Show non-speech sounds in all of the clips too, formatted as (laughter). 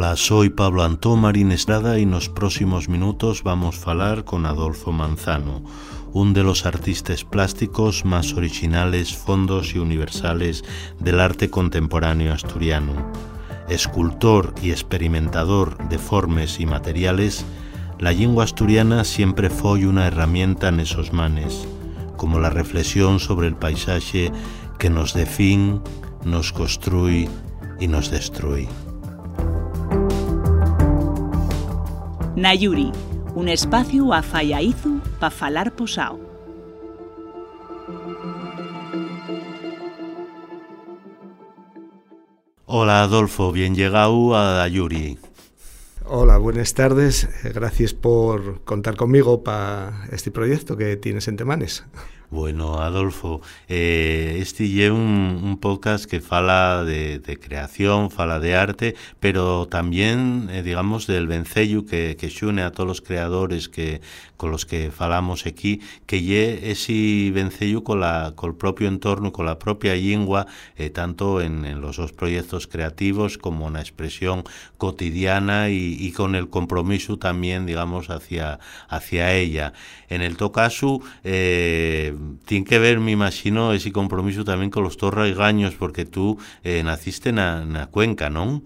Hola, soy Pablo Antón Marín Estrada y en los próximos minutos vamos a hablar con Adolfo Manzano, un de los artistas plásticos más originales, fondos y universales del arte contemporáneo asturiano. Escultor y experimentador de formas y materiales, la lengua asturiana siempre fue una herramienta en esos manes, como la reflexión sobre el paisaje que nos define, nos construye y nos destruye. Nayuri, un espacio a Fallaizu para falar posao. Hola Adolfo, bien llegado a Nayuri. Hola, buenas tardes. Gracias por contar conmigo para este proyecto que tienes en Temanes. Bueno, Adolfo, eh, este es un, podcast que fala de, creación, fala de arte, pero también, eh, digamos, del vencello que, que xune a todos los creadores que con los que falamos aquí, que lle ese vencello con, la, con el propio entorno, con la propia lengua, eh, tanto en, los dos proyectos creativos como en la expresión cotidiana y, y, con el compromiso también, digamos, hacia, hacia ella. En el to caso, eh, tiene que ver, me imagino, ese compromiso también con los torraigaños, porque tú eh, naciste en la Cuenca, ¿no?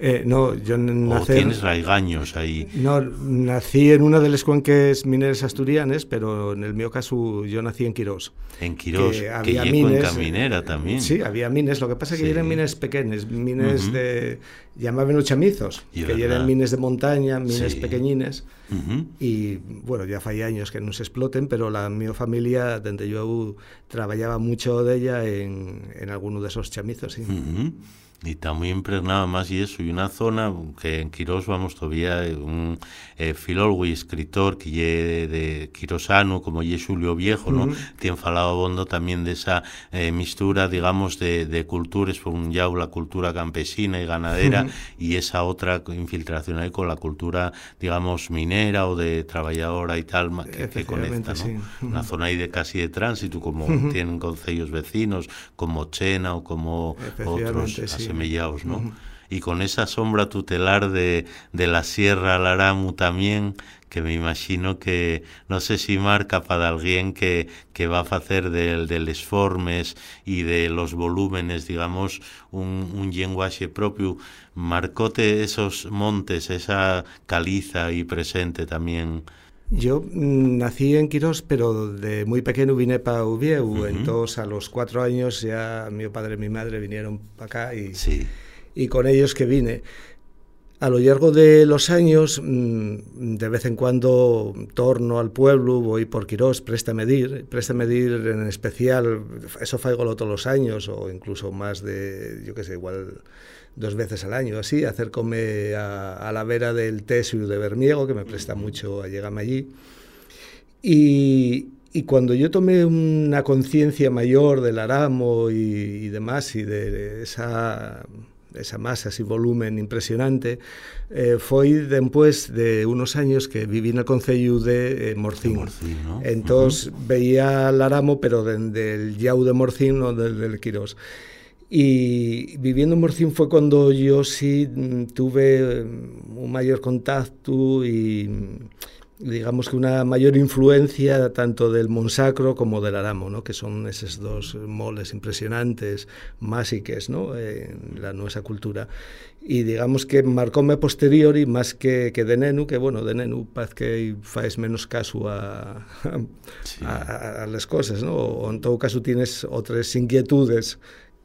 Eh, no, yo nací... ¿O tienes raigaños ahí? No, nací en una de las cuenques mineras asturianes, pero en el mío caso yo nací en Quirós. En Quirós, que, había que mines, cuenca minera también. Sí, había mines, lo que pasa es que sí. eran mines pequeños, mines uh -huh. de... llamaban chamizos, que eran mines de montaña, mines sí. pequeñines, uh -huh. y bueno, ya fai años que no se exploten, pero la mi familia, donde yo trabajaba mucho de ella en, en alguno de esos chamizos, sí. Uh -huh y está muy impregnado más y eso y una zona que en Quirós vamos todavía un eh, filólogo y escritor que lle de quirosano como lle Julio Viejo no uh -huh. tiene falado bondo también de esa eh, mistura digamos de, de, culturas por un lado la cultura campesina y ganadera uh -huh. y esa otra infiltración ahí con la cultura digamos minera o de trabajadora y tal que, que conecta ¿no? sí. uh -huh. una zona ahí de casi de tránsito como tienen concellos vecinos como Chena o como otros sí ¿no? Uh -huh. Y con esa sombra tutelar de, de la Sierra Laramu también, que me imagino que, no sé si marca para alguien que, que va a hacer de, de los formes y de los volúmenes, digamos, un, un lenguaje propio, marcote esos montes, esa caliza y presente también. Yo nací en Quirós, pero de muy pequeño vine para Uvieu. Uh -huh. Entonces, a los cuatro años ya mi padre y mi madre vinieron para acá y, sí. y con ellos que vine. A lo largo de los años, de vez en cuando torno al pueblo, voy por Quirós, presta medir, presta medir en especial, eso faigo todos los años, o incluso más de, yo qué sé, igual dos veces al año, así, acércome a, a la vera del Tesio de Bermiego, que me presta mucho a llegarme allí. Y, y cuando yo tomé una conciencia mayor del aramo y, y, demás, y de esa, esa masa, ese volumen impresionante, eh, foi después de unos años que viví en el Concello de eh, Morcín. De Morcín ¿no? Entonces uh -huh. veía el aramo, pero del de, de Yau de Morcín, no del, del Quirós. Y viviendo en Morcín fue cuando yo sí mm, tuve mm, un mayor contacto y mm, digamos que una mayor influencia tanto del Monsacro como del Aramo, ¿no? que son esos dos moles impresionantes, másiques, ¿no? en la nuestra cultura. Y digamos que marcóme posteriori más que, que de Nenu, que bueno, de Nenu paz que faes menos caso a, (laughs) a, sí. a, a las cosas, ¿no? o en todo caso tienes otras inquietudes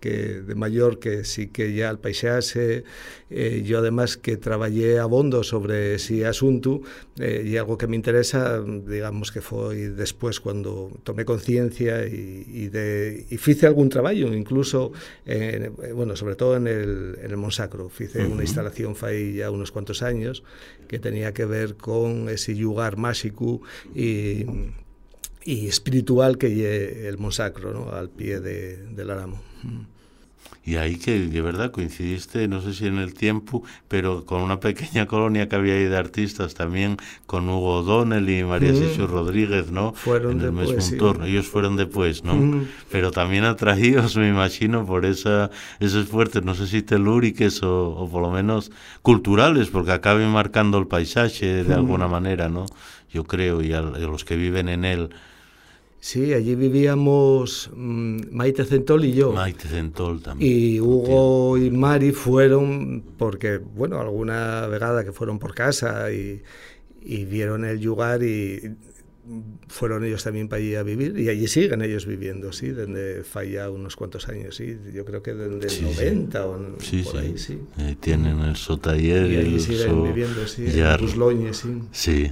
que de maior que sí que ya al paisaxe eh, yo además que traballé abondo sobre ese asunto eh, e algo que me interesa digamos que foi despois cuando tomé conciencia e, e, de, e fice algún traballo incluso eh, bueno, sobre todo en el, en el Monsacro fice uh -huh. unha instalación fai ya unos cuantos años que tenía que ver con ese lugar máxico e y espiritual que el Monsacro, ¿no? al pie de, del Aramo. Y ahí que de verdad coincidiste, no sé si en el tiempo, pero con una pequeña (laughs) colonia que había ahí de artistas también, con Hugo O'Donnell y María mm. Rodríguez, ¿no? Fueron en el mismo entorno. Ellos fueron después, ¿no? Mm. Pero también atraídos, (laughs) me imagino, por esa, esos fuertes, no sé si telúriques o, o por lo menos culturales, porque acaben marcando el paisaje de mm. alguna manera, ¿no? Yo creo, y a los que viven en él. Sí, allí vivíamos mm, Maite Centol y yo. Maite Centol también. Y Hugo y Mari fueron, porque, bueno, alguna vegada que fueron por casa y, y vieron el lugar y fueron ellos también para allí a vivir y allí siguen ellos viviendo, sí, desde falla unos cuantos años, sí, yo creo que desde el 90 o por ahí, sí. Eh, tienen el sotaller y allí siguen viviendo, sí, en sí. Sí,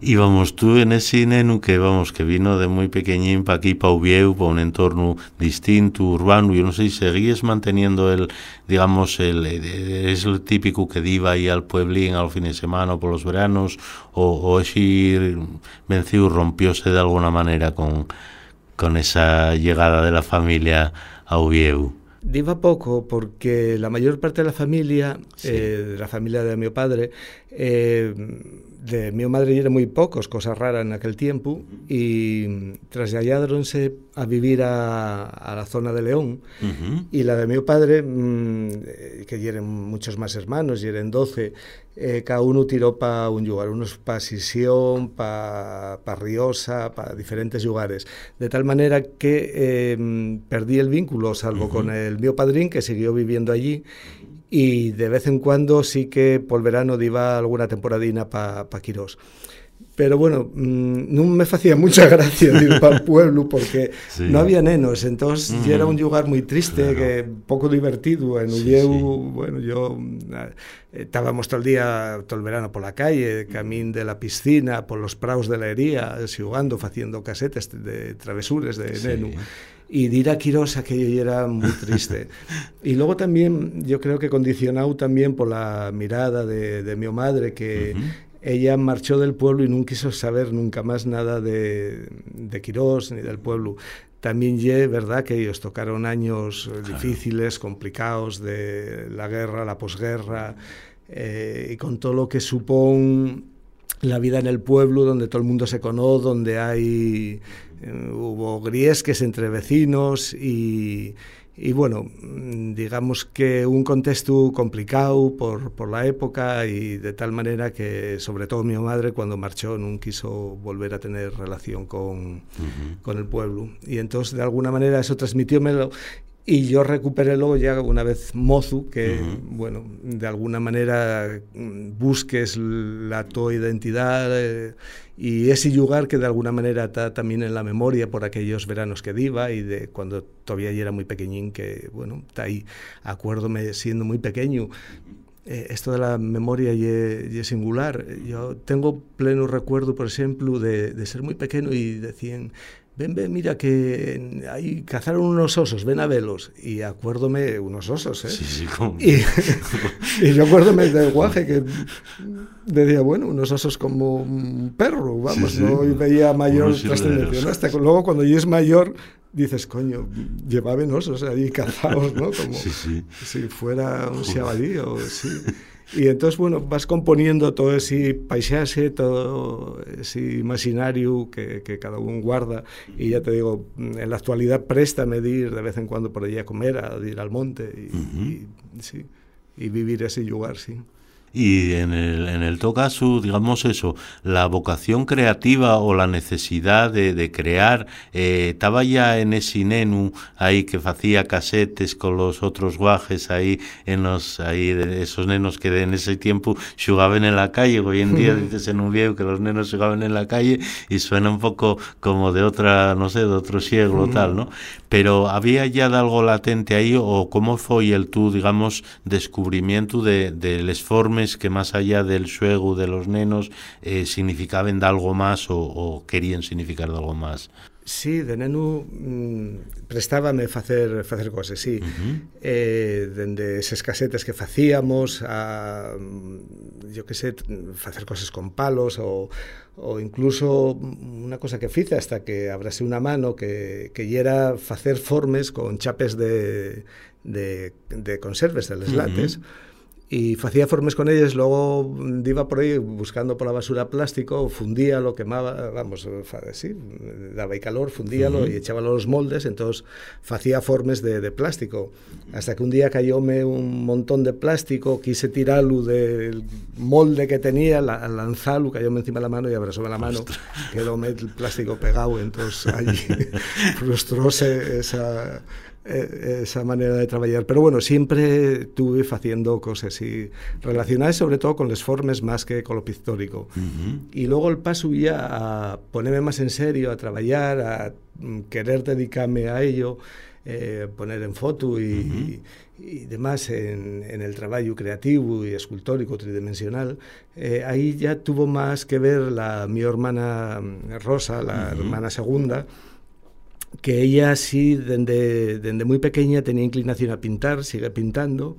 y vamos, tú en ese nenu que, vamos, que vino de muy pequeñín para aquí, para Ubieu, para un entorno distinto, urbano, yo no sé si seguías manteniendo el, digamos, el, es el típico que iba ahí al pueblín al fin de semana o por los veranos, o, o es ir vencido, rompióse de alguna manera con, con esa llegada de la familia a Ubieu. Diva poco porque la mayor parte de la familia, eh, de la familia de mi padre, eh, de mi madre era muy pocos, cosas raras en aquel tiempo, y trasladaronse a vivir a, a la zona de León. Y la de mi padre, mmm, que eran muchos más hermanos, y eran 12, eh, cada uno tiró para un lugar, unos para Sisión, para pa Riosa, para diferentes lugares. De tal manera que eh, perdí el vínculo, salvo uh -huh. con el mío padrín, que siguió viviendo allí, y de vez en cuando sí que por verano iba alguna temporadina para pa Quirós. Pero bueno, mmm, non me facía mucha gracia ir para o pueblo porque (laughs) sí. non había nenos, entonces mm. era un lugar moi triste, claro. que pouco divertido, en Ulleu, sí, sí. bueno, yo eh, estábamos todo el día, todo el verano por la calle, camín de la piscina, por los praos de la hería, xugando, facendo casetes de travesures de neno. Y ir a Quirós aquello era muy (laughs) triste. y luego también yo creo que condicionado también por la mirada de, de mi madre que uh -huh. ella marchó del pueblo y no quiso saber nunca más nada de, de Quirós ni del pueblo. También ye, verdad, que ellos tocaron años claro. difíciles, complicados, de la guerra, la posguerra, eh, y con todo lo que supone la vida en el pueblo, donde todo el mundo se conoce, donde hay hubo griesques entre vecinos y, y bueno, digamos que un contexto complicado por, por la época y de tal manera que sobre todo mi madre cuando marchó no quiso volver a tener relación con, uh -huh. con el pueblo y entonces de alguna manera eso transmitiómelo y yo recuperé luego ya una vez mozu que uh -huh. bueno de alguna manera busques la tu identidad eh, y ese lugar que de alguna manera está también en la memoria por aquellos veranos que diva y de cuando todavía yo era muy pequeñín que bueno está ahí acuérdome siendo muy pequeño eh, esto de la memoria y es singular yo tengo pleno recuerdo por ejemplo de, de ser muy pequeño y decían ven, ven, mira que ahí cazaron unos osos, ven a velos. Y acuérdome, unos osos, ¿eh? Sí, sí, como... y, (laughs) y, yo acuérdome del guaje que decía, bueno, unos osos como un perro, vamos, sí, sí. no y veía mayor trascendencia. ¿no? Hasta luego cuando yo es mayor dices, coño, llevaban osos ahí cazados, ¿no? (laughs) Como sí, sí. si fuera un xabalí o sí. (laughs) Y entonces, bueno, vas componiendo todo ese paisaje, todo ese imaginario que, que, cada uno guarda. Y ya te digo, en la actualidad presta a medir de vez en cuando por allí a comer, a ir al monte y, uh -huh. y, sí, y vivir ese lugar, sí. Y en el, en el todo caso, digamos eso, la vocación creativa o la necesidad de, de crear, eh, estaba ya en ese nenu ahí que hacía casetes con los otros guajes ahí, en los, ahí de esos nenos que en ese tiempo jugaban en la calle, hoy en día dices en un viejo que los nenos jugaban en la calle y suena un poco como de otra, no sé, de otro siglo tal, ¿no? Pero había ya de algo latente ahí o cómo fue el tu, digamos, descubrimiento de, del esforme formes que más allá del xuego de los nenos eh, significaban de algo más o, querían significar de algo más. Sí, de neno mm, prestábame facer facer cosas, sí. Uh -huh. eh, dende esas casetas que facíamos a yo que sé, facer cosas con palos ou ou incluso unha cosa que fice hasta que abrase unha mano que que era facer formes con chapes de de de conserves de les lates. Uh -huh y facía formes con ellas, luego iba por ahí buscando por la basura plástico, fundía lo quemaba, vamos, sí, daba y calor, fundíalo uh -huh. y echaba los moldes, entonces facía formes de, de, plástico. Hasta que un día cayóme un montón de plástico, quise tirarlo del molde que tenía, la, lanzarlo, cayóme encima de la mano y abrazóme la mano, quedóme el plástico pegado, entonces allí (laughs) frustróse esa eh, esa manera de traballar. Pero bueno, sempre tuve facendo cosas y relacionadas sobre todo con les formes más que con lo pictórico. Uh -huh. Y luego el paso ya a ponerme más en serio, a traballar, a querer dedicarme a ello, eh, poner en foto y, uh -huh. y, y demás en, en, el trabajo creativo y escultórico tridimensional, eh, ahí ya tuvo más que ver la mi hermana Rosa, la uh -huh. hermana segunda, que ella sí, desde, desde muy pequeña tenía inclinación a pintar, sigue pintando,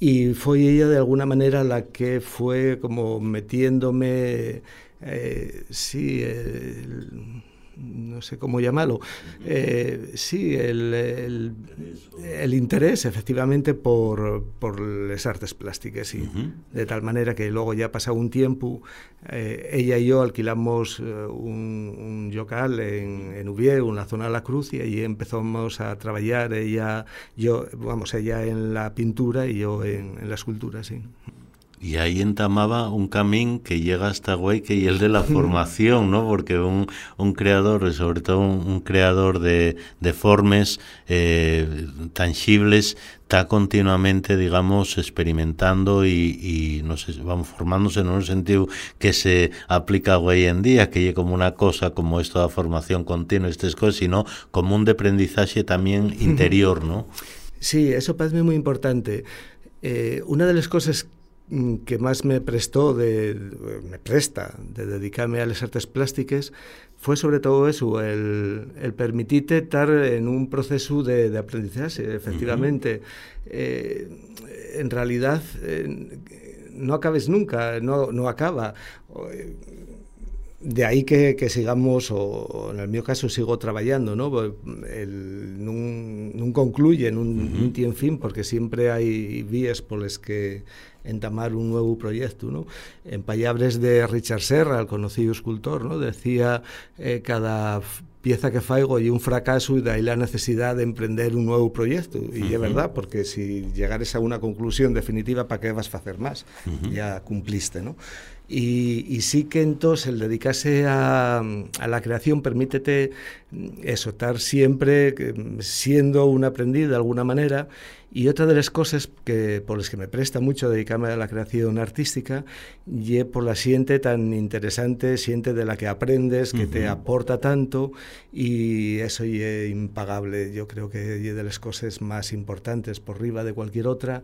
y fue ella de alguna manera la que fue como metiéndome, eh, sí, el, no sé cómo llamarlo, eh, sí, el, el, el, interés efectivamente por, por las artes plásticas, sí. Uh -huh. De tal manera que luego ya pasado un tiempo, eh, ella y yo alquilamos uh, un, un local en, en Ubieu, en la zona de la Cruz, y allí empezamos a trabajar, ella, yo, vamos, ella en la pintura y yo en, en la escultura, sí. Y ahí entamaba un camino que llega hasta Guayque y el de la (laughs) formación, ¿no? Porque un, un creador, sobre todo un, un creador de, de formes eh, tangibles, está continuamente, digamos, experimentando y, y no sé, vamos formándose en un sentido que se aplica hoy en día, que es como una cosa como esto de formación continua, estas cosas, sino como un de aprendizaje también (laughs) interior, ¿no? Sí, eso parece muy importante. Eh, una de las cosas que más me prestó, de, me presta de dedicarme a las artes plásticas fue sobre todo eso, el, el permitirte estar en un proceso de, de aprendizaje, efectivamente. Uh -huh. eh, en realidad eh, no acabes nunca, no, no acaba. De ahí que, que sigamos, o en el mío caso sigo trabajando, ¿no? El, nun, nun concluye, nun, uh -huh. nun fin, porque siempre hay vías por las que entamar un nuevo proyecto. ¿no? En palabras de Richard Serra, el conocido escultor, ¿no? decía eh, cada pieza que faigo y un fracaso y de ahí la necesidad de emprender un nuevo proyecto. Y uh -huh. es verdad, porque si llegares a una conclusión definitiva, ¿para qué vas a hacer más? Uh -huh. Ya cumpliste, ¿no? Y, y, sí que entonces el dedicarse a, a, la creación permítete eso, estar siempre siendo un aprendiz de alguna manera y otra de las cosas que, por las que me presta mucho dedicarme a la creación artística y por la siente tan interesante, siente de la que aprendes, que uh -huh. te aporta tanto y eso es impagable, yo creo que es de las cosas más importantes por arriba de cualquier otra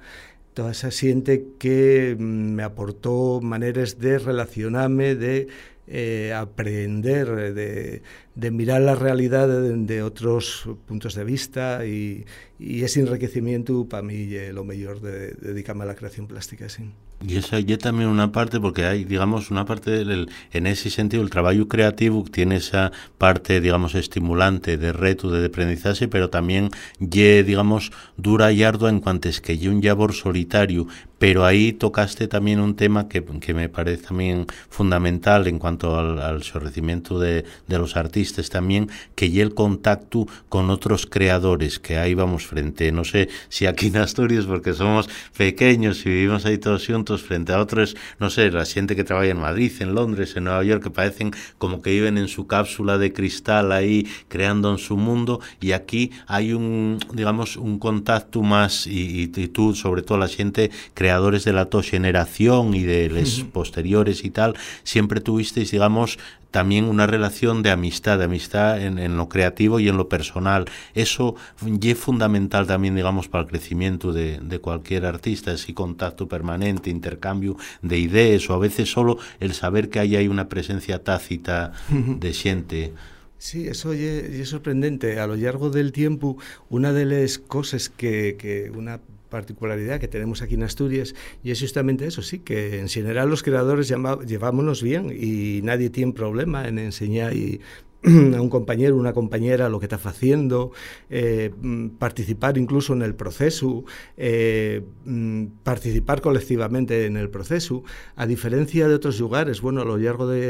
toda esa siente que me aportó maneras de relacionarme, de eh, aprender, de, mirar la realidad de, de, otros puntos de vista y, y ese enriquecimiento para mí es lo mejor de, de dedicarme a la creación plástica. Sí. Y esa y también una parte, porque hay, digamos, una parte, del, en ese sentido, el trabajo creativo tiene esa parte, digamos, estimulante de reto, de aprendizaje, pero también, ye, digamos, dura y ardua en cuanto es que ye un labor solitario, pero ahí tocaste también un tema que, que me parece también fundamental en cuanto al, al sorrecimiento de, de los artistas también, que ye el contacto con otros creadores, que ahí vamos frente, no sé si aquí en Asturias, porque somos pequeños y vivimos ahí todos juntos, frente a otros, no sé, la gente que trabaja en Madrid, en Londres, en Nueva York, que parecen como que viven en su cápsula de cristal ahí, creando en su mundo, y aquí hay un, digamos, un contacto más, y, y, y tú, sobre todo la gente, creadores de la to generación y de los posteriores y tal, siempre tuvisteis, digamos, también una relación de amistad, de amistad en, lo creativo y en lo personal. Eso es fundamental también, digamos, para el crecimiento de, de cualquier artista, ese contacto permanente, intercambio de ideas o a veces solo el saber que hay ahí una presencia tácita de gente. Sí, eso es sorprendente. A lo largo del tiempo, una de las cosas que, que una particularidad que tenemos aquí en Asturias y es justamente eso, sí, que en general los creadores llevámonos bien y nadie tiene problema en enseñar y a un compañero, una compañera lo que está haciendo, eh, mm, participar incluso en el proceso, eh, mm, participar colectivamente en el proceso, a diferencia de otros lugares, bueno, a lo largo de,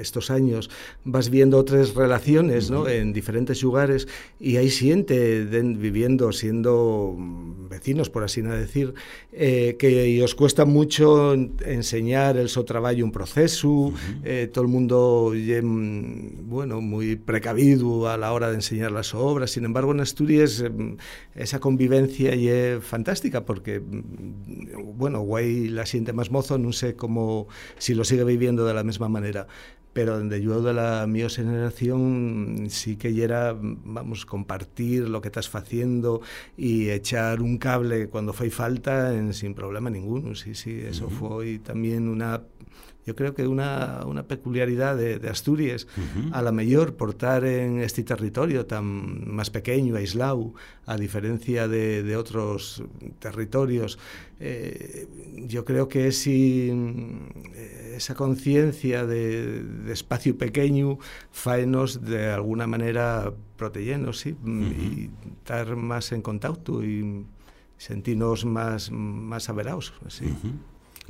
estos años vas viendo otras relaciones ¿no? en diferentes lugares y hay siente viviendo, siendo vecinos, por así decir, eh, que os cuesta mucho enseñar el so trabajo un proceso, todo el mundo bueno, muy precavido a la hora de enseñar las obras. Sin embargo, en Asturias em, esa convivencia y es fantástica porque, mm, bueno, Guay la siente más mozo, no sé cómo, si lo sigue viviendo de la misma manera pero donde yo de la mi generación sí que era, vamos, compartir lo que estás haciendo y echar un cable cuando fue falta en, sin problema ninguno. Sí, sí, eso fue también una yo creo que una, una peculiaridad de, Asturias, a la mayor portar en este territorio tan más pequeño, aislado, a diferencia de, otros territorios, eh, yo creo que es eh, esa conciencia de, espacio pequeño faenos de alguna manera protegernos ¿sí? y estar más en contacto y sentirnos más, más averados. ¿sí?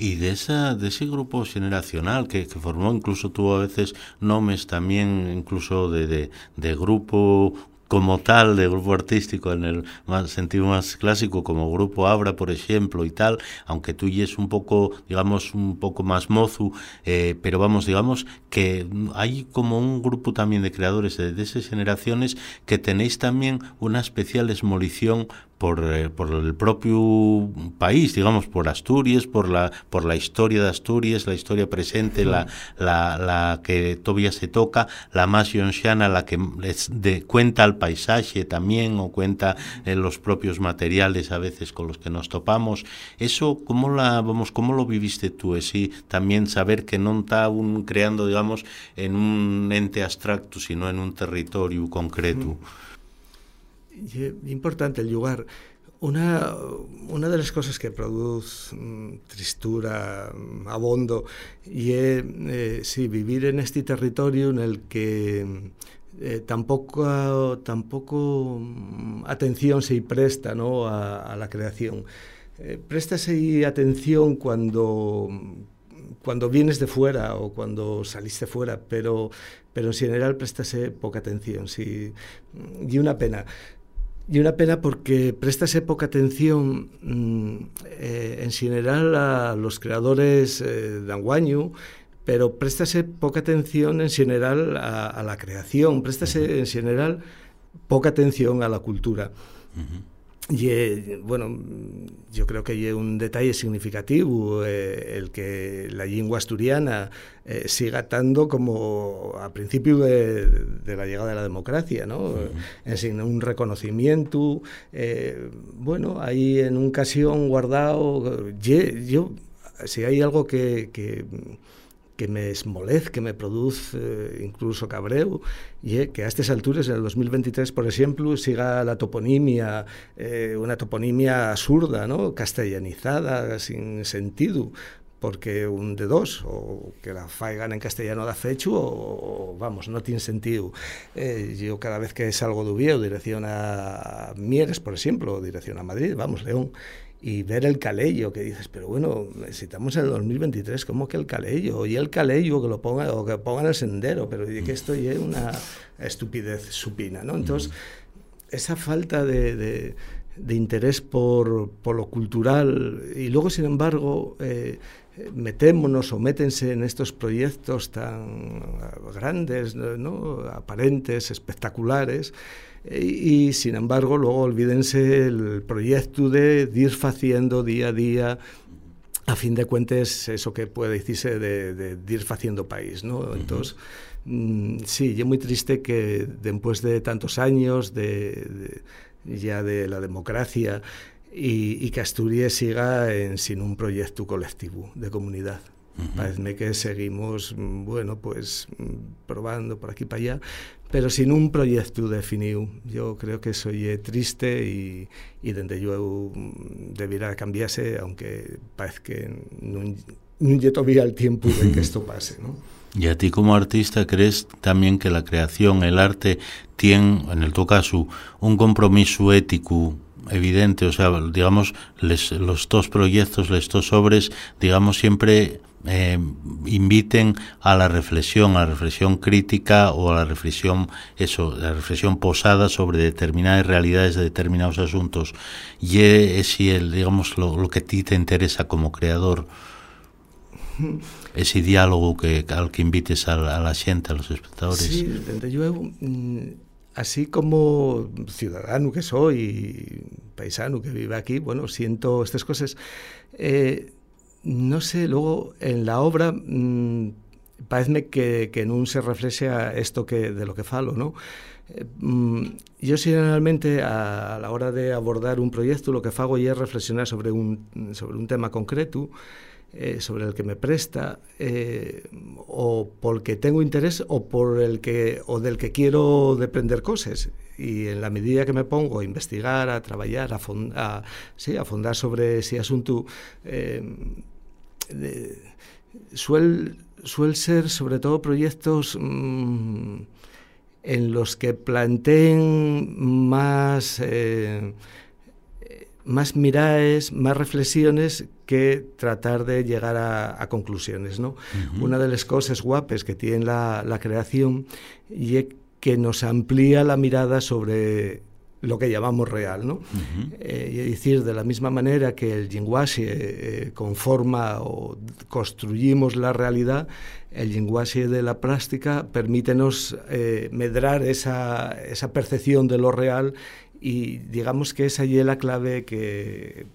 Y de, esa, de ese grupo generacional que, que, formó, incluso tuvo a veces nombres también, incluso de, de, grupo como tal de grupo artístico en el más, sentido más clásico como grupo Abra por ejemplo y tal aunque tú y es un poco digamos un poco más mozu eh, pero vamos digamos que hay como un grupo también de creadores de, de esas generaciones que tenéis también una especial esmolición por, eh, por, el propio país, digamos, por Asturias, por la, por la historia de Asturias, la historia presente, la, la, la, que todavía se toca, la más yonxiana, la que les de, cuenta el paisaje también o cuenta eh, los propios materiales a veces con los que nos topamos. Eso, ¿cómo, la, vamos, cómo lo viviste tú? Es también saber que no está un creando, digamos, en un ente abstracto, sino en un territorio concreto importante el lugar. Una, una de las cosas que produce mm, tristura, mm, abondo, y es eh, sí, vivir en este territorio en el que eh, tampoco, tampoco mm, atención se presta ¿no? a, la creación. Eh, préstase atención cuando, cuando vienes de fuera o cuando saliste fuera, pero, pero en general préstase poca atención. Sí. Y una pena. Y una pena porque prestase poca atención mm, eh, en general a los creadores eh, de anguaño, pero préstase poca atención en general a, la creación, préstase en general poca atención a la cultura. Y eh, bueno, yo creo que hay un detalle significativo eh, el que la lengua asturiana eh, siga estando como a principio de, la llegada de la democracia, ¿no? sin un reconocimiento, bueno, ahí en un ocasión guardado, yo, si hay algo que que me esmolez, que me produce eh, incluso cabreo, y que a estas alturas, en el 2023, por ejemplo, siga la toponimia, eh, una toponimia absurda, ¿no? castellanizada, sin sentido, porque un de dos, o que la faigan en castellano da fecho, o, vamos, no tiene sentido. Eh, yo cada vez que salgo de Oviedo, dirección a Mieres, por ejemplo, dirección a Madrid, vamos, León, y ver el calello, que dices, pero bueno, necesitamos en el 2023, ¿cómo que el calello? Y el calello que lo ponga, o que pongan el sendero, pero que esto ya es una estupidez supina, ¿no? Entonces, esa falta de, de, interés por, por, lo cultural, y luego, sin embargo, eh, metémonos o métense en estos proyectos tan grandes, ¿no? aparentes, espectaculares, y, sin embargo luego olvídense el proyecto de ir haciendo día a día a fin de cuentas eso que puede decirse de, de, ir haciendo país, ¿no? Entonces, mm, sí, yo muy triste que después de tantos años de, ya de la democracia y, que Asturias siga en, sin un proyecto colectivo de comunidad. Parece que seguimos, mm, bueno, pues mm, probando por aquí para allá, pero sin un proyecto definido. Yo creo que eso es triste y, y donde yo mm, debiera cambiarse, aunque parece que no, no todavía el tiempo de que (laughs) esto pase, ¿no? Y a ti como artista, ¿crees también que la creación, el arte, tiene, en el tu caso, un compromiso ético evidente? O sea, digamos, les, los dos proyectos, los dos obras, digamos, siempre eh, inviten a la reflexión, a la reflexión crítica o a la reflexión, eso, la reflexión posada sobre determinadas realidades de determinados asuntos. Y es el, digamos, lo, que a ti te interesa como creador. Ese diálogo que, al que invites a, la gente, a los espectadores. Sí, yo, mm, así como ciudadano que soy, paisano que vive aquí, bueno, siento estas cosas. Eh, no sé, luego en la obra mmm, parece que, que non se reflexa esto que de lo que falo, ¿no? Eh, mm, yo generalmente a, a la hora de abordar un proyecto lo que fago é reflexionar sobre un, sobre un tema concreto eh, sobre el que me presta eh, o porque tengo interés o por el que o del que quiero depender cosas y en la medida que me pongo a investigar, a traballar, a, fond, sí, a fondar sobre ese asunto de, suel, suel ser sobre todo proyectos mmm, en los que planteen más eh, más miradas, más reflexiones que tratar de llegar a, a conclusiones. ¿no? Uh -huh. Una de las cosas guapes que tiene la, la creación y que nos amplía la mirada sobre lo que llamamos real. ¿no? Uh -huh. eh, es decir, de la misma manera que el lenguaje eh, conforma o construimos la realidad, el lenguaje de la plástica permítenos eh, medrar esa, esa percepción de lo real y digamos que esa es la clave que,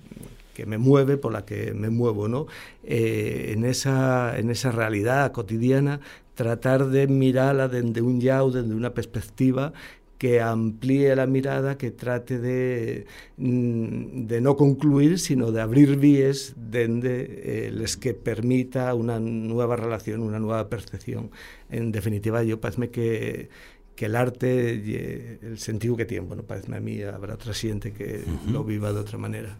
que me mueve, por la que me muevo, ¿no? Eh, en, esa, en esa realidad cotidiana, tratar de mirarla desde un yao, desde una perspectiva que amplíe la mirada, que trate de, mm, de no concluir, sino de abrir vías donde eh, les que permita una nueva relación, una nueva percepción. En definitiva, yo parece que que el arte y el sentido que tiene, bueno, parece a mí, habrá otra gente que uh -huh. lo viva de otra manera.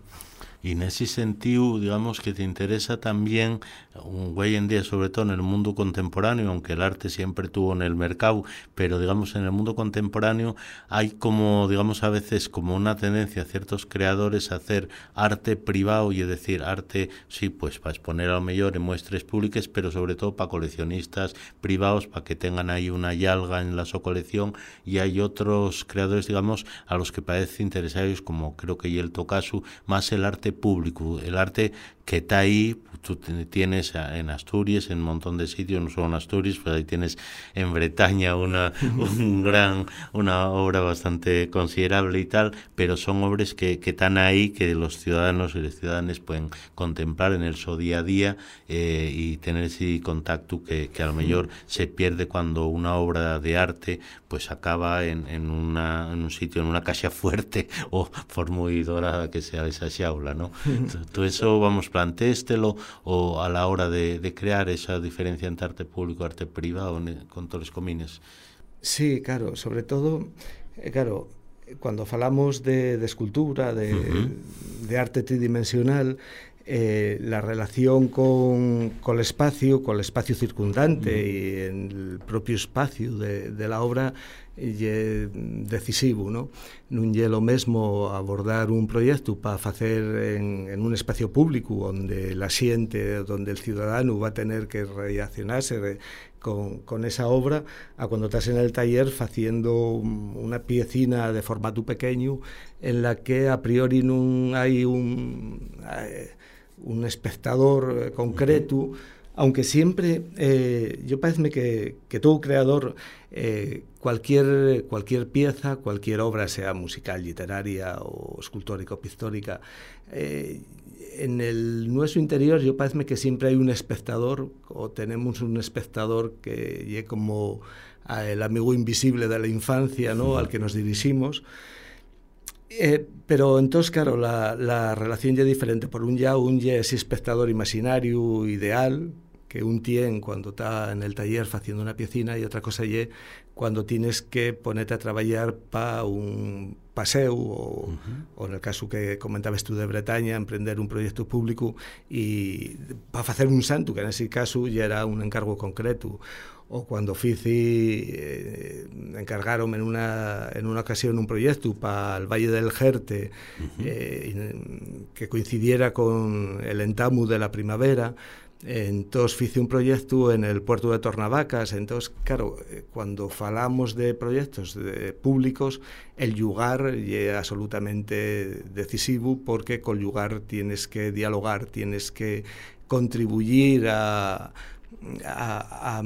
Y en ese sentido, digamos que te interesa también, hoy en día, sobre todo en el mundo contemporáneo, aunque el arte siempre tuvo en el mercado, pero digamos en el mundo contemporáneo hay como, digamos a veces como una tendencia a ciertos creadores a hacer arte privado y es decir, arte, sí, pues para exponer a lo mejor en muestras públicas, pero sobre todo para coleccionistas privados, para que tengan ahí una yalga en la su colección y hay otros creadores, digamos, a los que parece interesados, como creo que y el Tocasu, más el arte público, el arte que está ahí, tú tienes en Asturias, en un montón de sitios, no solo en Asturias, pero ahí tienes en Bretaña una, (laughs) un gran, una obra bastante considerable y tal, pero son obras que, que están ahí, que los ciudadanos y las ciudadanas pueden contemplar en el su día a día eh, y tener ese contacto que, que a lo mejor se pierde cuando una obra de arte pues acaba en, en, una, en un sitio, en una caja fuerte (laughs) o por muy dorada que sea esa aula, ¿no? Todo eso vamos plantéstelo ou a la hora de, de crear esa diferencia entre arte público e arte privado con con Torres Comines? Sí, claro, sobre todo, eh, claro, cuando falamos de, de escultura, de, uh -huh. de arte tridimensional, eh, la relación con, con, el espacio, con el espacio circundante mm. y en el propio espacio de, de la obra é decisivo, non? Non é o mesmo abordar un proxecto para facer en, en un espacio público onde la xente, onde el ciudadano va a tener que relacionarse con, con esa obra a cuando estás en el taller facendo unha piecina de formato pequeño en la que a priori non hai un... Eh, un espectador concreto, aunque siempre, eh, yo parece que, que todo creador, eh, cualquier, cualquier pieza, cualquier obra, sea musical, literaria o escultórica o pictórica, eh, en el nuestro interior yo parece que siempre hay un espectador o tenemos un espectador que es como el amigo invisible de la infancia, ¿no? Al que nos dirigimos. Eh, pero entonces, claro, la, la relación ya es diferente. Por un ya, un ya es espectador imaginario ideal, que un tiene cuando está en el taller haciendo una piecina y otra cosa es cuando tienes que ponerte a trabajar para un paseo o, uh -huh. o, en el caso que comentabas tú de Bretaña, emprender un proyecto público y para hacer un santo, que en ese caso ya era un encargo concreto o cuando fici eh, encargaron en una, en una ocasión un proyecto para el Valle del Jerte uh -huh. eh, que coincidiera con el entamu de la primavera entonces hice un proyecto en el puerto de Tornavacas. Entonces claro eh, cuando falamos de proyectos de públicos el lugar es absolutamente decisivo porque con lugar tienes que dialogar tienes que contribuir a a, a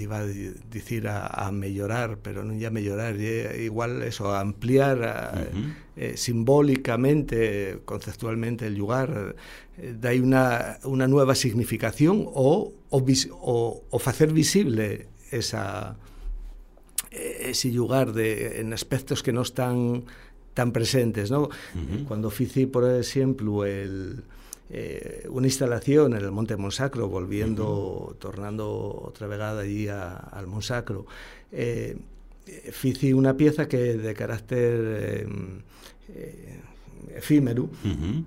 iba a decir a, a mellorar, pero non ya mellorar, igual eso, a ampliar a, uh -huh. eh, simbólicamente, conceptualmente el lugar, eh, dai una, una nueva significación o, o, o, o facer visible esa, ese lugar de, en aspectos que no están tan presentes, ¿no? Uh -huh. Cuando fici, por ejemplo, el eh, una instalación en el Monte Monsacro, volviendo, uh -huh. tornando otra vegada allí a, al Monsacro, eh, fici una pieza que de carácter eh, efímero uh -huh.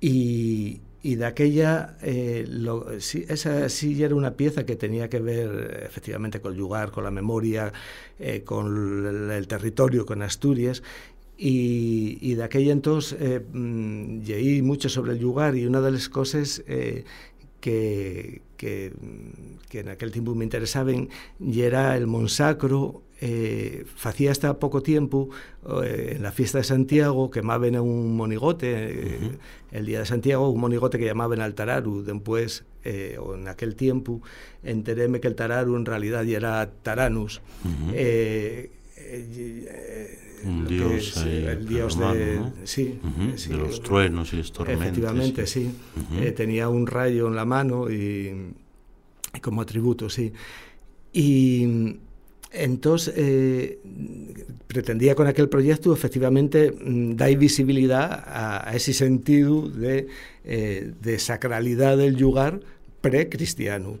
y, y de aquella, eh, lo, sí, esa sí era una pieza que tenía que ver efectivamente con el lugar, con la memoria, eh, con el, el, territorio, con Asturias, y, y de aquella entonces eh, mm, leí mucho sobre el lugar y una de las cosas eh, que, que, que, en aquel tiempo me interesaban y era el Monsacro eh, hacía hasta poco tiempo eh, en la fiesta de Santiago quemaban un monigote eh, uh -huh. el día de Santiago un monigote que llamaban al tararu después eh, o en aquel tiempo enteréme que el tararu en realidad ya era taranus uh -huh. Eh, eh, un dios, es, eh, el dios romano, de, ¿no? sí, uh -huh, sí, de los truenos y las tormentas. Efectivamente, sí. Uh -huh. eh, tenía un rayo en la mano y, como atributo, sí. Y entonces eh, pretendía con aquel proyecto efectivamente mm, dar visibilidad a, a, ese sentido de, eh, de sacralidad del lugar precristiano.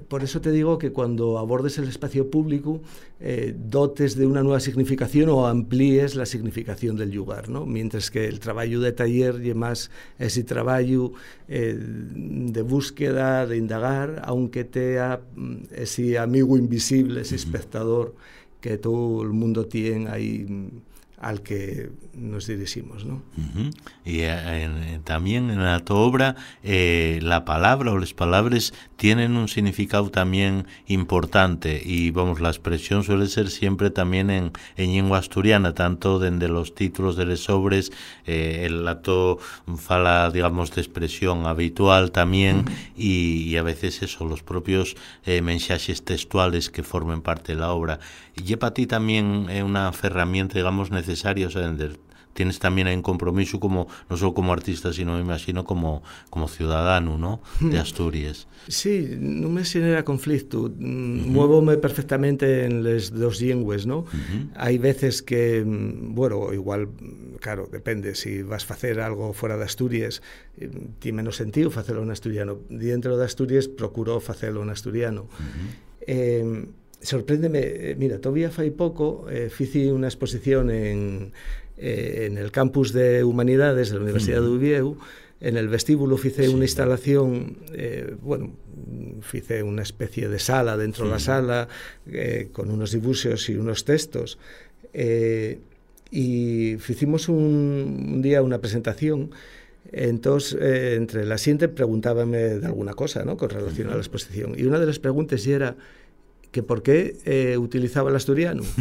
Por eso te digo que cuando abordes el espacio público eh, dotes de una nueva significación o amplíes la significación del lugar, ¿no? mientras que el trabajo de taller y más ese trabajo eh, de búsqueda, de indagar, aunque sea mm, ese amigo invisible, ese espectador que todo el mundo tiene ahí mm, al que nos dirigimos. ¿no? Uh -huh. Y eh, también en la tu obra eh, la palabra o las palabras tienen un significado también importante y vamos, la expresión suele ser siempre también en, en lengua asturiana, tanto desde los títulos de los sobres, eh, el lato fala, digamos, de expresión habitual también uh -huh. y, y, a veces eso, los propios eh, mensajes textuales que formen parte de la obra. Y para ti también una herramienta, digamos, necesaria, o sea, tienes también un compromiso como no solo como artista, sino me imagino como, como ciudadano, ¿no? De Asturias. Sí, no me genera conflicto. Uh -huh. Perfectamente en las dos lenguas, ¿no? Uh -huh. Hay veces que, bueno, igual, claro, depende, si vas a hacer algo fuera de Asturias, tiene menos sentido hacerlo en asturiano. Dentro de Asturias procuro hacerlo en asturiano. Uh -huh. eh, sorpréndeme, mira, todavía fai pouco eh, fici unha exposición en, eh, en el campus de Humanidades de la Universidad uh -huh. de Uvieu, en el vestíbulo fice sí. unha instalación, eh, bueno, fice unha especie de sala dentro sí. da sala, eh, con unos dibuxos e unos textos, eh, e ficimos un, un día unha presentación Entonces, eh, entre la siguiente preguntábame de alguna cosa, ¿no? Con relación a la exposición. Y una de las preguntas era, que por qué eh, utilizaba el asturiano. (laughs)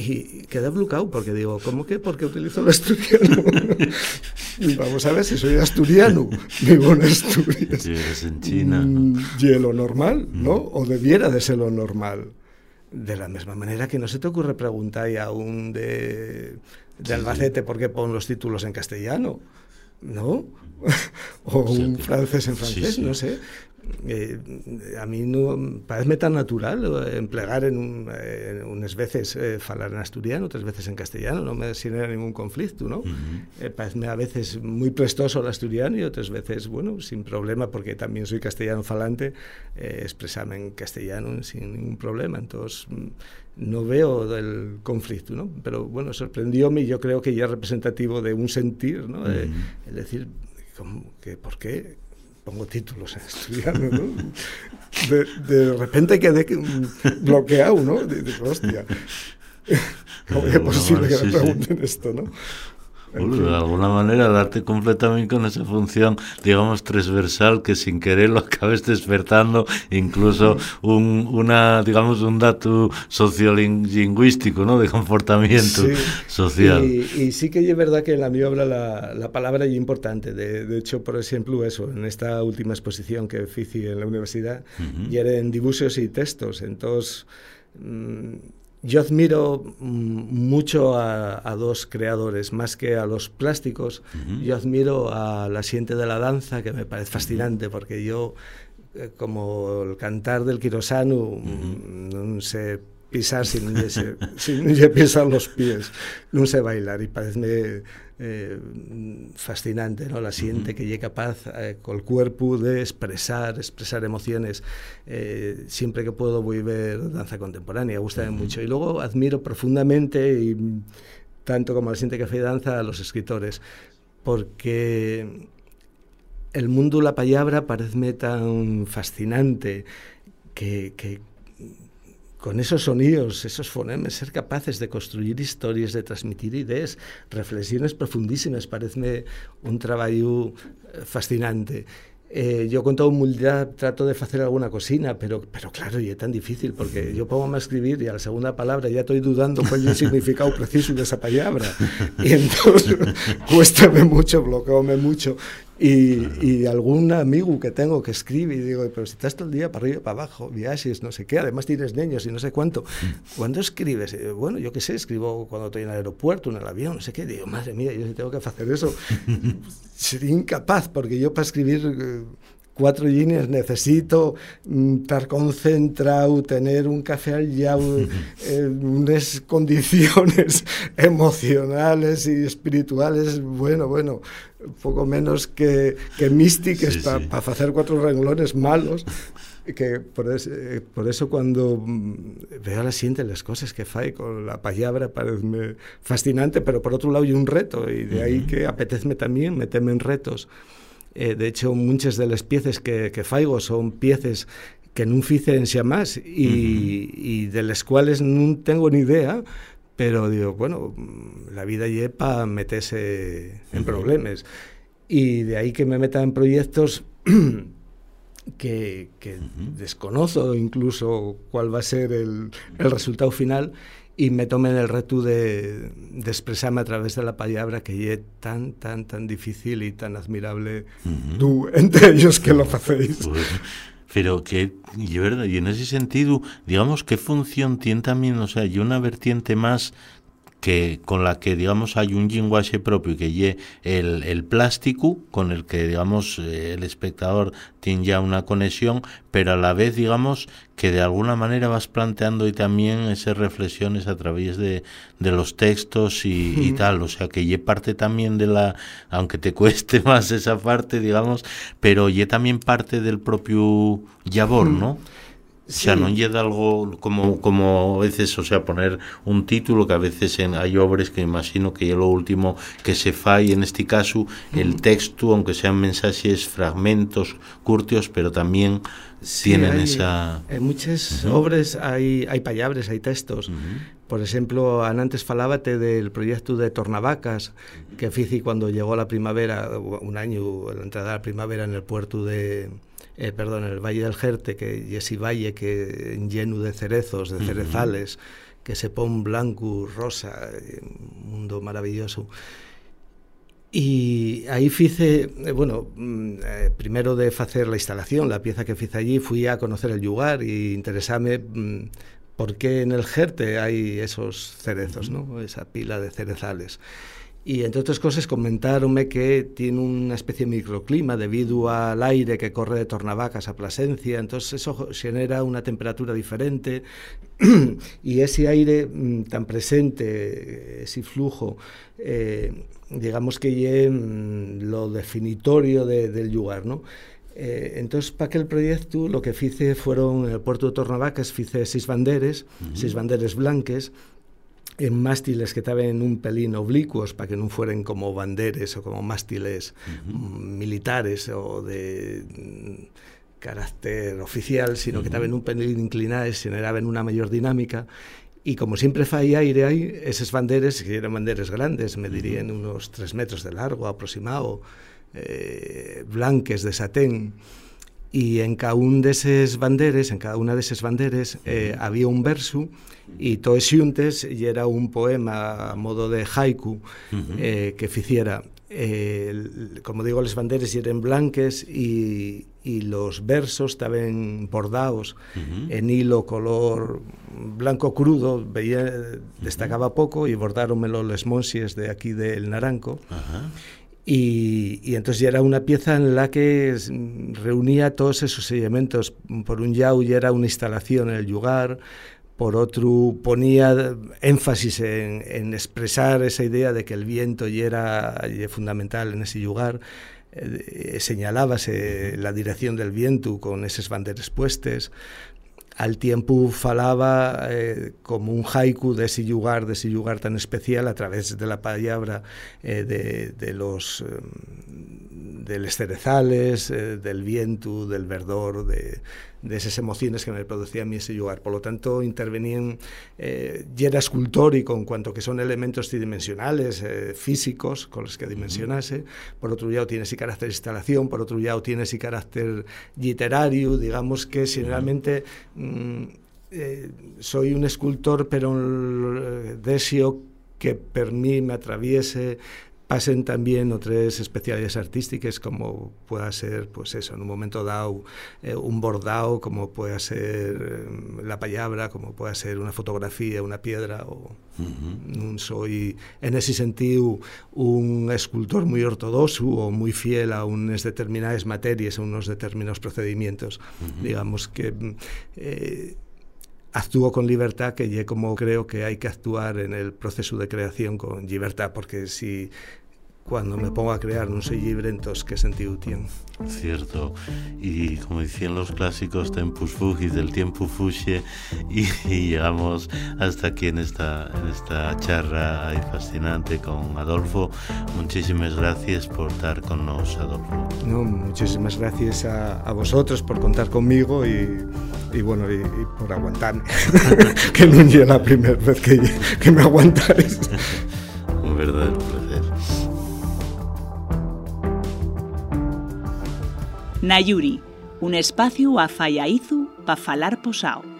Y quedé bloqueado porque digo, ¿cómo que por qué utilizo el asturiano? (laughs) y vamos a ver si soy asturiano, (laughs) vivo en Asturias. Eres en China. Mm, y lo normal, ¿no? O debiera de ser lo normal. De la misma manera que no se te ocurre preguntar a un de, de Albacete por qué pon los títulos en castellano, ¿no? o un francés en francés, no sé. Eh, a mí no parece tan natural eh, emplear en, un, eh, unas veces eh, falar en asturiano, otras veces en castellano, no me genera ningún conflicto, ¿no? Uh -huh. eh, parece a veces muy prestoso el asturiano y otras veces, bueno, sin problema, porque también soy castellano falante, expresarme en castellano sin ningún problema, entonces no veo del conflicto, ¿no? Pero bueno, sorprendióme y yo creo que ya es representativo de un sentir, ¿no? Uh -huh. Es decir, que, ¿por qué? Pongo títulos en asturiano, ¿no? De, de repente quedé bloqueado, ¿no? Digo, hostia, ¿cómo (laughs) es posible que me pregunten esto, no? Bueno, de alguna manera darte completamente con esa función, digamos, transversal que sin querer lo (laughs) acabes despertando, incluso un, una, digamos, un dato sociolingüístico, ¿no? De comportamiento sí. social. Y, y, sí que es verdad que en la mi obra la, la palabra es importante. De, de, hecho, por ejemplo, eso, en esta última exposición que hice en la universidad, uh -huh. y eran dibujos y textos. Entonces, mmm, yo admiro mucho a, a, dos creadores, más que a los plásticos. Uh -huh. Yo admiro a la siente de la danza, que me parece fascinante, uh -huh. porque yo, eh, como el cantar del quirosano, uh -huh. no sé pisar sin se, sin pisar los pies, no sé bailar, y parece eh, fascinante, ¿no? La siente que lle capaz eh, con el cuerpo de expresar, expresar emociones. Eh, siempre que puedo voy a ver danza contemporánea, gusta uh -huh. mucho. Y luego admiro profundamente, y tanto como la siente que hace danza, a los escritores, porque el mundo la palabra parece tan fascinante que, que con esos sonidos, esos fonemes, ser capaces de construir historias, de transmitir ideas, reflexiones profundísimas, parece un trabajo eh, fascinante. Eh, yo con toda humildad trato de hacer alguna cocina, pero, pero claro, y es tan difícil, porque yo pongo a escribir y a la segunda palabra ya estoy dudando cuál es el significado preciso de esa palabra. Y entonces (laughs) cuéstame mucho, bloqueome mucho. Y, y, algún amigo que tengo que escribe y digo, pero si estás todo el día para arriba y para abajo, viajes, no sé qué, además tienes niños y no sé cuánto. ¿Cuándo escribes? Bueno, yo qué sé, escribo cuando estoy en el aeropuerto, en el avión, no sé qué. Digo, madre mía, yo si tengo que hacer eso, (laughs) sería incapaz, porque yo para escribir eh, cuatro líneas necesito mm, estar concentrado, tener un café al lado, (laughs) eh, unas condiciones (laughs) emocionales y espirituales, bueno, bueno, poco menos que, que místicas sí, para sí. pa hacer cuatro renglones malos. que por, eso, por eso cuando mm, veo a la siguiente las cosas que fai con la palabra parece fascinante, pero por otro lado hay un reto y de ahí que apetezme también meterme en retos. Eh, de hecho, muchas de las piezas que, que faigo son piezas que no ficen xa más y, uh -huh. y de las cuales no tengo ni idea, pero digo, bueno, la vida lleva para meterse en uh -huh. problemas. Y de ahí que me meta en proyectos (clears throat) que, que uh -huh. desconozco incluso cuál va a ser el, el resultado final y me tomen el reto de, de, expresarme a través de la palabra que es tan, tan, tan difícil y tan admirable uh -huh. tú, entre ellos que lo hacéis. Pues, pero que, y, verdad, y en ese sentido, digamos, ¿qué función tiene también, o sea, y una vertiente más que con la que digamos hay un lenguaje propio que lle el, el plástico con el que digamos el espectador tiene ya una conexión pero a la vez digamos que de alguna manera vas planteando y también esas reflexiones a través de, de los textos y, y, tal. O sea que lle parte también de la aunque te (laughs) cueste más esa parte digamos pero lle también parte del propio labor ¿no? Sí. O sea, non lle algo como, como a veces, o sea, poner un título que a veces en, hai obras que imagino que é lo último que se fai en este caso el texto, aunque sean mensaxes, fragmentos curtios, pero también sí, tienen hay, esa... En muchas uh -huh. obras hai, hai pallabres, hai textos. Uh -huh. Por exemplo, antes falábate del proyecto de Tornavacas, que fici cuando llegó la primavera, un año, la entrada a la primavera en el puerto de eh, perdón, el Valle del Jerte, que y ese valle que lleno de cerezos, de cerezales, uh -huh. que se pone blanco, rosa, un mundo maravilloso. Y ahí fice, eh, bueno, mm, eh, primero de hacer la instalación, la pieza que fice allí, fui a conocer el lugar y interesarme mm, por qué en el Jerte hay esos cerezos, ¿no? esa pila de cerezales. Y entre otras cosas comentaronme que tiene una especie de microclima debido al aire que corre de Tornavacas a Plasencia, entonces eso genera una temperatura diferente (clears throat) y ese aire mm, tan presente, ese flujo, eh, digamos que es mm, lo definitorio del lugar, ¿no? Eh, entonces, para aquel proyecto lo que hice fueron, en el puerto de Tornavacas, hice seis banderes, seis banderes blanques, en mástiles que estaban un pelín oblicuos para que no fueran como banderes o como mástiles militares o de mm, carácter oficial, sino que estaban un pelín inclinados, generaban una mayor dinámica. Y como siempre fai aire ahí, esos banderes, que eran banderes grandes, me dirían unos tres metros de largo aproximado, eh, blanques de satén, y en cada un esos banderes, en cada una esos banderes, eh, había un verso y todos xuntes y era un poema a modo de haiku eh, que ficiera eh, como digo, las banderas eran blanques y, y los versos estaban bordados en hilo color blanco crudo, veía, destacaba poco y bordaronmelo los monsies de aquí del Naranco. Y, entonces ya era una pieza en la que reunía todos esos elementos. Por un lado ya era una instalación en el lugar, por otro ponía énfasis en, expresar esa idea de que el viento ya era fundamental en ese lugar. Eh, la dirección del viento con esas banderas puestas. Al tiempo falaba eh, como un haiku de ese lugar, de ese lugar tan especial a través de la palabra eh, de, los cerezales, eh, del viento, del verdor, de, de esas emociones que me producía a mí ese lugar. Por lo tanto, intervenían, eh, y era escultórico en cuanto que son elementos tridimensionales, eh, físicos, con los que dimensionase. Por otro lado, tiene ese carácter de instalación, por otro lado, tiene ese carácter literario, digamos que generalmente... Mm, eh, soy un escultor, pero deseo que per mí me atraviese pasen también otras especialidades artísticas como pueda ser, pues eso, en un momento dado eh, un bordado, como pueda ser eh, la palabra, como pueda ser una fotografía, una piedra. O, uh -huh. non soy, en ese sentido, un escultor muy ortodoxo o muy fiel a unas determinadas materias, a unos determinados procedimientos. Uh -huh. Digamos que... Eh, actúo con libertad, que ya como creo que hay que actuar en el proceso de creación con libertad, porque si cuando me pongo a crear no soy libre, entonces qué sentido tiene. Cierto, y como decían los clásicos, tempus fugit, del tiempo fuge, y, y, llegamos hasta aquí en esta, en esta charla fascinante con Adolfo. Muchísimas gracias por estar con nosotros, Adolfo. No, muchísimas gracias a, a vosotros por contar conmigo y, y bueno, y, y por aguantarme, (laughs) que no es la primera vez que, que me aguantáis. (laughs) Un verdadero placer. Nayuri, un espacio a Fallaizu para falar posao.